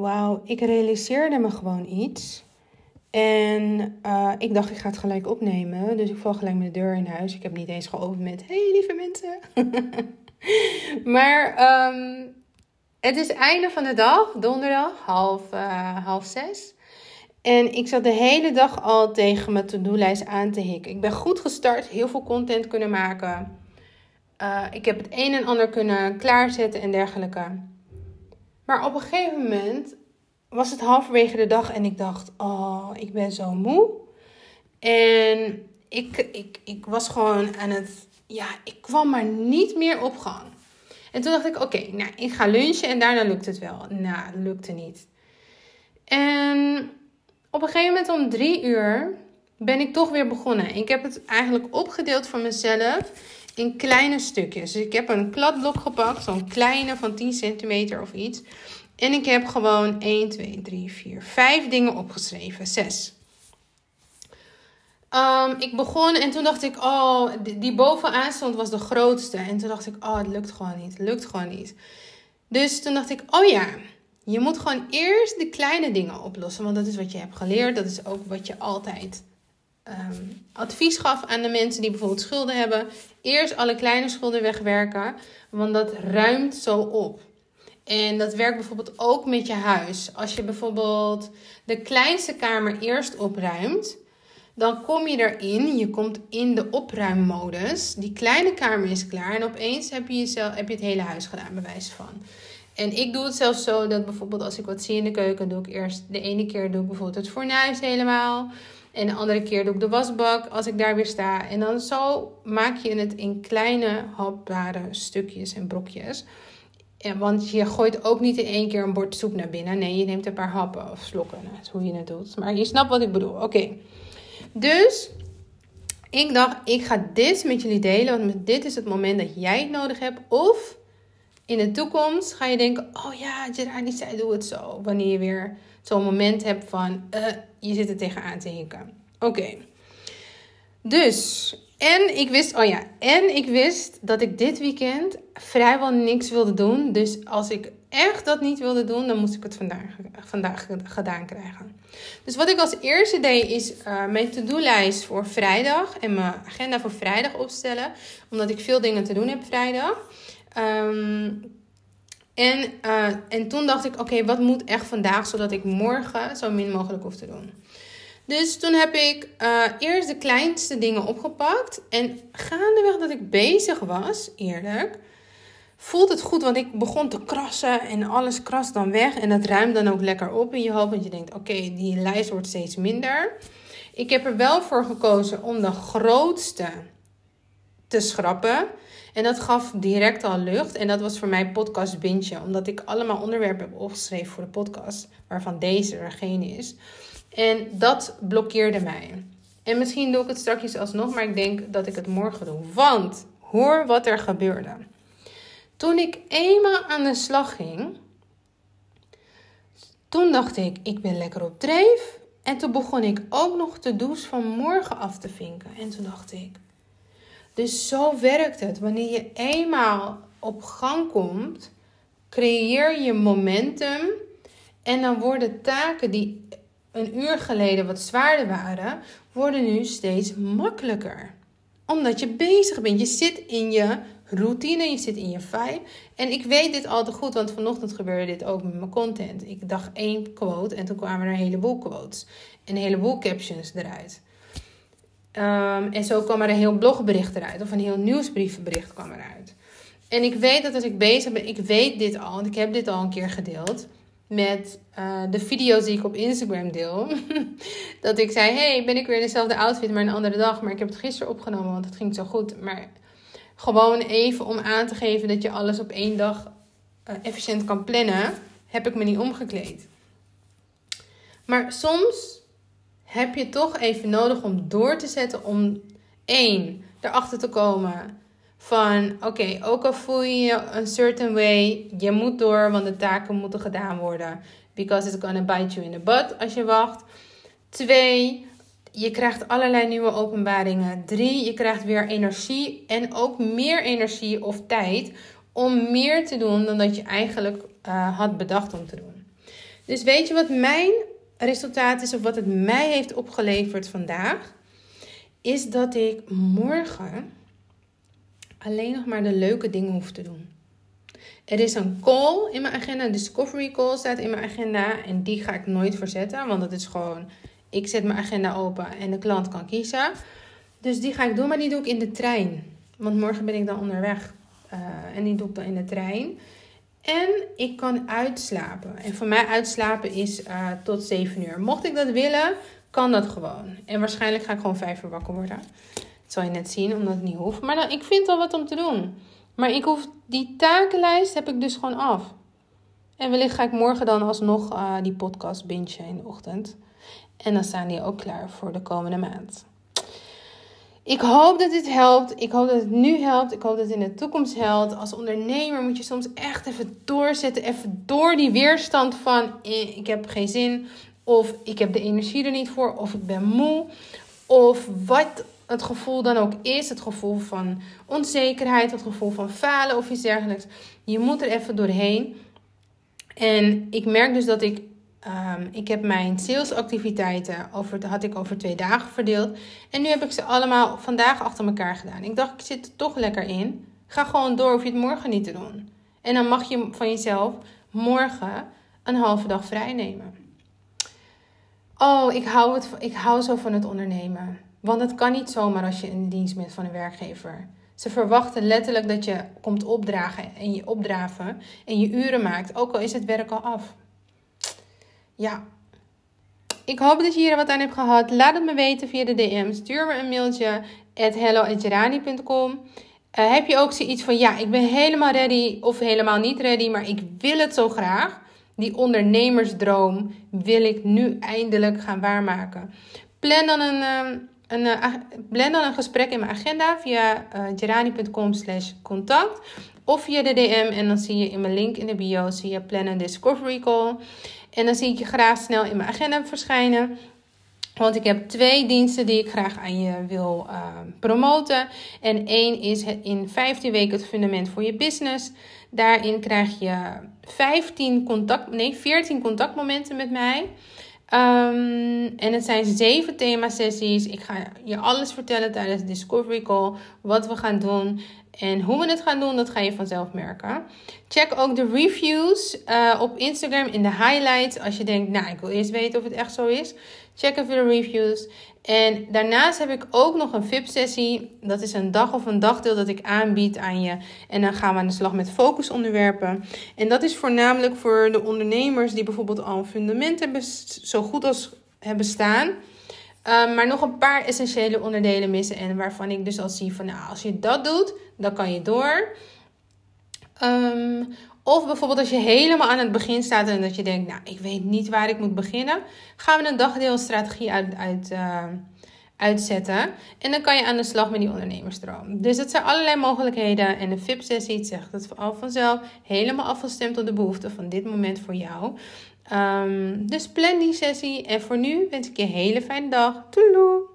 wauw, ik realiseerde me gewoon iets. En uh, ik dacht, ik ga het gelijk opnemen. Dus ik val gelijk met de deur in huis. Ik heb niet eens geopend met, hey lieve mensen. maar um, het is einde van de dag, donderdag, half, uh, half zes. En ik zat de hele dag al tegen mijn to-do-lijst aan te hikken. Ik ben goed gestart, heel veel content kunnen maken. Uh, ik heb het een en ander kunnen klaarzetten en dergelijke. Maar op een gegeven moment was het halverwege de dag en ik dacht: Oh, ik ben zo moe. En ik, ik, ik was gewoon aan het. Ja, ik kwam maar niet meer op gang. En toen dacht ik: Oké, nou, ik ga lunchen en daarna lukt het wel. Nou, lukte niet. En op een gegeven moment om drie uur ben ik toch weer begonnen. Ik heb het eigenlijk opgedeeld voor mezelf in kleine stukjes. Dus ik heb een kladblok gepakt, zo'n kleine van 10 centimeter of iets. En ik heb gewoon 1, 2, 3, 4, 5 dingen opgeschreven. 6. Um, ik begon en toen dacht ik, oh, die, die bovenaan stond was de grootste. En toen dacht ik, oh, het lukt gewoon niet. Het lukt gewoon niet. Dus toen dacht ik, oh ja, je moet gewoon eerst de kleine dingen oplossen. Want dat is wat je hebt geleerd. Dat is ook wat je altijd um, advies gaf aan de mensen die bijvoorbeeld schulden hebben. Eerst alle kleine schulden wegwerken. Want dat ruimt zo op. En dat werkt bijvoorbeeld ook met je huis. Als je bijvoorbeeld de kleinste kamer eerst opruimt, dan kom je erin. Je komt in de opruimmodus. Die kleine kamer is klaar en opeens heb je, jezelf, heb je het hele huis gedaan, bij wijze van. En ik doe het zelfs zo dat bijvoorbeeld als ik wat zie in de keuken, doe ik eerst de ene keer doe ik bijvoorbeeld het fornuis helemaal. En de andere keer doe ik de wasbak als ik daar weer sta. En dan zo maak je het in kleine hapbare stukjes en brokjes. Ja, want je gooit ook niet in één keer een bord soep naar binnen. Nee, je neemt een paar happen of slokken. Dat is hoe je het doet. Maar je snapt wat ik bedoel. Oké. Dus ik dacht, ik ga dit met jullie delen. Want dit is het moment dat jij het nodig hebt. Of in de toekomst ga je denken: oh ja, Gerard die zei doe het zo. Wanneer je weer zo'n moment hebt van uh, je zit er tegenaan te hinken. Oké. Dus, en ik wist, oh ja, en ik wist dat ik dit weekend vrijwel niks wilde doen. Dus als ik echt dat niet wilde doen, dan moest ik het vandaag, vandaag gedaan krijgen. Dus wat ik als eerste deed, is uh, mijn to-do-lijst voor vrijdag en mijn agenda voor vrijdag opstellen. Omdat ik veel dingen te doen heb vrijdag. Um, en, uh, en toen dacht ik, oké, wat moet echt vandaag, zodat ik morgen zo min mogelijk hoef te doen. Dus toen heb ik uh, eerst de kleinste dingen opgepakt. En gaandeweg dat ik bezig was, eerlijk, voelt het goed. Want ik begon te krassen en alles krast dan weg. En dat ruimt dan ook lekker op in je hoofd. Want je denkt, oké, die lijst wordt steeds minder. Ik heb er wel voor gekozen om de grootste te schrappen. En dat gaf direct al lucht. En dat was voor mij podcast bintje. Omdat ik allemaal onderwerpen heb opgeschreven voor de podcast. Waarvan deze er geen is. En dat blokkeerde mij. En misschien doe ik het straks alsnog. Maar ik denk dat ik het morgen doe. Want hoor wat er gebeurde. Toen ik eenmaal aan de slag ging. Toen dacht ik, ik ben lekker op dreef. En toen begon ik ook nog de douche van morgen af te vinken. En toen dacht ik, dus zo werkt het. Wanneer je eenmaal op gang komt, creëer je momentum. En dan worden taken die een uur geleden wat zwaarder waren, worden nu steeds makkelijker. Omdat je bezig bent. Je zit in je routine, je zit in je vibe. En ik weet dit al te goed, want vanochtend gebeurde dit ook met mijn content. Ik dacht één quote en toen kwamen er een heleboel quotes. En een heleboel captions eruit. Um, en zo kwam er een heel blogbericht eruit. Of een heel nieuwsbriefbericht kwam eruit. En ik weet dat als ik bezig ben, ik weet dit al. Want ik heb dit al een keer gedeeld. Met uh, de video's die ik op Instagram deel. dat ik zei, hey, ben ik weer in dezelfde outfit, maar een andere dag. Maar ik heb het gisteren opgenomen, want het ging zo goed. Maar gewoon even om aan te geven dat je alles op één dag uh, efficiënt kan plannen. Heb ik me niet omgekleed. Maar soms heb je toch even nodig om door te zetten om één erachter te komen van oké, ook al voel je je een certain way, je moet door, want de taken moeten gedaan worden. Because it's gonna bite you in the butt als je wacht. Twee, je krijgt allerlei nieuwe openbaringen. Drie, je krijgt weer energie en ook meer energie of tijd om meer te doen dan dat je eigenlijk uh, had bedacht om te doen. Dus weet je wat mijn resultaat is of wat het mij heeft opgeleverd vandaag? Is dat ik morgen alleen nog maar de leuke dingen hoef te doen. Er is een call in mijn agenda, een discovery call staat in mijn agenda. En die ga ik nooit verzetten, want dat is gewoon, ik zet mijn agenda open en de klant kan kiezen. Dus die ga ik doen, maar die doe ik in de trein. Want morgen ben ik dan onderweg uh, en die doe ik dan in de trein. En ik kan uitslapen. En voor mij uitslapen is uh, tot 7 uur. Mocht ik dat willen, kan dat gewoon. En waarschijnlijk ga ik gewoon 5 uur wakker worden. Dat zal je net zien, omdat het niet hoeft. Maar dan, ik vind al wat om te doen. Maar ik hoef, die takenlijst heb ik dus gewoon af. En wellicht ga ik morgen dan alsnog uh, die podcast bingen in de ochtend. En dan staan die ook klaar voor de komende maand. Ik hoop dat dit helpt. Ik hoop dat het nu helpt. Ik hoop dat het in de toekomst helpt. Als ondernemer moet je soms echt even doorzetten. Even door die weerstand van eh, ik heb geen zin. Of ik heb de energie er niet voor. Of ik ben moe. Of wat het gevoel dan ook is. Het gevoel van onzekerheid. Het gevoel van falen of iets dergelijks. Je moet er even doorheen. En ik merk dus dat ik Um, ik heb mijn salesactiviteiten over, had ik over twee dagen verdeeld. En nu heb ik ze allemaal vandaag achter elkaar gedaan. Ik dacht, ik zit er toch lekker in. Ga gewoon door, hoef je het morgen niet te doen. En dan mag je van jezelf morgen een halve dag vrij nemen. Oh, ik hou, het, ik hou zo van het ondernemen. Want het kan niet zomaar als je in dienst bent van een werkgever. Ze verwachten letterlijk dat je komt opdragen en je opdraven en je uren maakt, ook al is het werk al af. Ja. Ik hoop dat je hier wat aan hebt gehad. Laat het me weten via de DM. Stuur me een mailtje at hello.gerani.com. Uh, heb je ook zoiets van, ja, ik ben helemaal ready of helemaal niet ready, maar ik wil het zo graag. Die ondernemersdroom wil ik nu eindelijk gaan waarmaken. Plan dan een, een, uh, plan dan een gesprek in mijn agenda via uh, gerani.com slash contact. Of via de DM en dan zie je in mijn link in de bio, zie je plan een discovery call. En dan zie ik je graag snel in mijn agenda verschijnen. Want ik heb twee diensten die ik graag aan je wil uh, promoten. En één is in 15 weken het fundament voor je business. Daarin krijg je 15 contact, nee, 14 contactmomenten met mij. Um, en het zijn zeven thema-sessies. Ik ga je alles vertellen tijdens de Discovery Call. Wat we gaan doen. En hoe we het gaan doen, dat ga je vanzelf merken. Check ook de reviews uh, op Instagram in de highlights. Als je denkt, nou, ik wil eerst weten of het echt zo is. Check even de reviews. En daarnaast heb ik ook nog een VIP-sessie. Dat is een dag of een dagdeel dat ik aanbied aan je. En dan gaan we aan de slag met focusonderwerpen. En dat is voornamelijk voor de ondernemers die bijvoorbeeld al een fundament hebben, zo goed als hebben staan. Um, maar nog een paar essentiële onderdelen missen. En waarvan ik dus al zie van, nou, als je dat doet, dan kan je door. Um, of bijvoorbeeld als je helemaal aan het begin staat en dat je denkt, nou, ik weet niet waar ik moet beginnen. Gaan we een dagdeelstrategie uit, uit, uh, uitzetten. En dan kan je aan de slag met die ondernemersdroom. Dus dat zijn allerlei mogelijkheden. En de VIP-sessie zegt het al vanzelf helemaal afgestemd op de behoeften van dit moment voor jou. Um, dus plan die sessie. En voor nu wens ik je een hele fijne dag. Toeloe!